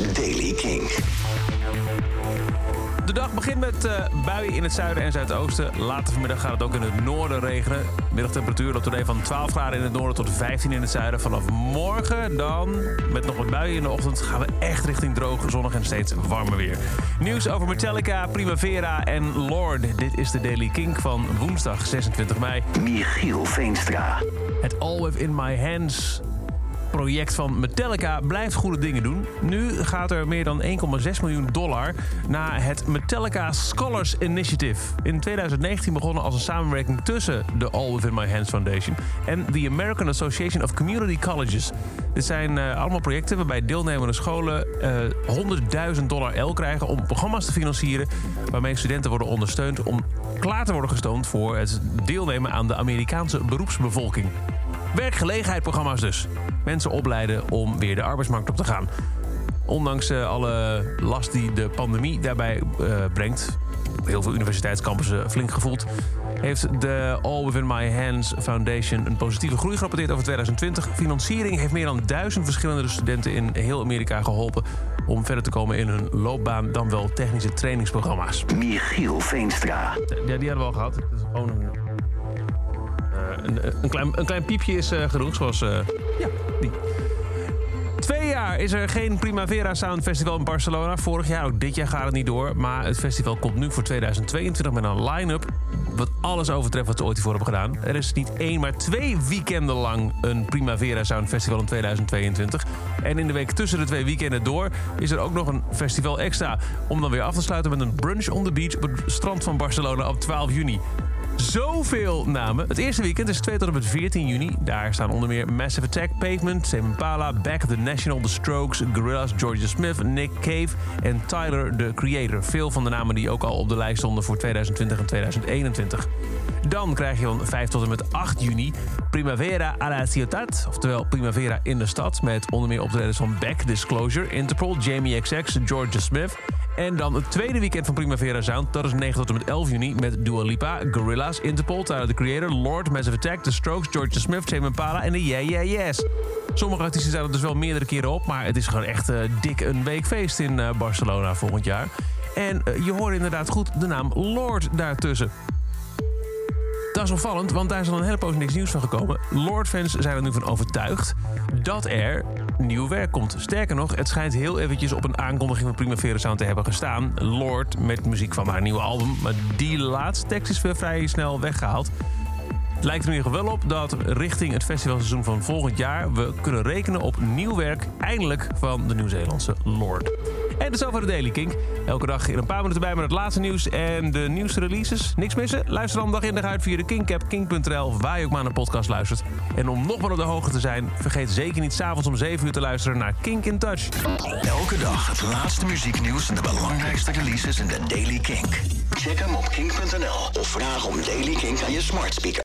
Daily King. De dag begint met uh, buien in het zuiden en zuidoosten. Later vanmiddag gaat het ook in het noorden regenen. Middagtemperatuur loopt today van 12 graden in het noorden tot 15 in het zuiden. Vanaf morgen dan, met nog wat buien in de ochtend, gaan we echt richting droog, zonnig en steeds warmer weer. Nieuws over Metallica, Primavera en Lord. Dit is de Daily Kink van woensdag 26 mei. Michiel Veenstra. Het All Within My Hands project van Metallica blijft goede dingen doen. Nu gaat er meer dan 1,6 miljoen dollar naar het Metallica Scholars Initiative. In 2019 begonnen als een samenwerking tussen de All Within My Hands Foundation en de American Association of Community Colleges. Dit zijn uh, allemaal projecten waarbij deelnemende scholen uh, 100.000 dollar elk krijgen om programma's te financieren waarmee studenten worden ondersteund om klaar te worden gestoomd voor het deelnemen aan de Amerikaanse beroepsbevolking. Werkgelegenheidsprogramma's dus. Mensen opleiden om weer de arbeidsmarkt op te gaan. Ondanks uh, alle last die de pandemie daarbij uh, brengt, heel veel universiteitscampussen flink gevoeld, heeft de All Within My Hands Foundation een positieve groei gerapporteerd over 2020. Financiering heeft meer dan duizend verschillende studenten in heel Amerika geholpen om verder te komen in hun loopbaan dan wel technische trainingsprogramma's. Michiel Veenstra. Ja, die hadden we al gehad. Dat is gewoon een een, een, klein, een klein piepje is uh, genoeg, zoals... Ja, die. Twee jaar is er geen Primavera Sound Festival in Barcelona. Vorig jaar, ook dit jaar gaat het niet door. Maar het festival komt nu voor 2022 met een line-up... wat alles overtreft wat ze ooit hiervoor hebben gedaan. Er is niet één, maar twee weekenden lang een Primavera Sound Festival in 2022. En in de week tussen de twee weekenden door... is er ook nog een festival extra. Om dan weer af te sluiten met een brunch on the beach... op het strand van Barcelona op 12 juni zoveel namen. Het eerste weekend is 2 tot en met 14 juni. Daar staan onder meer Massive Attack, Pavement, Tame Impala, Back the National, The Strokes, Gorillaz, Georgia Smith, Nick Cave en Tyler, the Creator. Veel van de namen die ook al op de lijst stonden voor 2020 en 2021. Dan krijg je van 5 tot en met 8 juni Primavera a la Ciutat, oftewel Primavera in de stad, met onder meer optredens van Beck, Disclosure, Interpol, Jamie XX, Georgia Smith. En dan het tweede weekend van Primavera Sound, dat is 9 tot en met 11 juni, met Dua Lipa, Gorillaz, Interpol, Tyler the Creator, Lord, Massive Attack, The Strokes, Georgia Smith, Tame Impala en de Yeah Yeah Yes. Sommige artiesten zijn er dus wel meerdere keren op, maar het is gewoon echt uh, dik een week feest in uh, Barcelona volgend jaar. En uh, je hoort inderdaad goed de naam Lord daartussen. Dat is opvallend, want daar is al een hele poos niks nieuws van gekomen. Lord-fans zijn er nu van overtuigd dat er nieuw werk komt. Sterker nog, het schijnt heel eventjes op een aankondiging van Primavera Sound te hebben gestaan. Lord met muziek van haar nieuwe album. Maar die laatste tekst is weer vrij snel weggehaald. Het lijkt er in ieder geval wel op dat richting het festivalseizoen van volgend jaar... we kunnen rekenen op nieuw werk, eindelijk, van de Nieuw-Zeelandse Lord. En dat is over de Daily Kink. Elke dag in een paar minuten bij met het laatste nieuws en de nieuwste releases. Niks missen? Luister dan dag in dag uit via de Kink-app, kink.nl... waar je ook maar naar een podcast luistert. En om nog maar op de hoogte te zijn... vergeet zeker niet s'avonds om 7 uur te luisteren naar Kink in Touch. Elke dag het laatste muzieknieuws en de belangrijkste releases in de Daily Kink. Check hem op kink.nl of vraag om Daily Kink aan je smart speaker.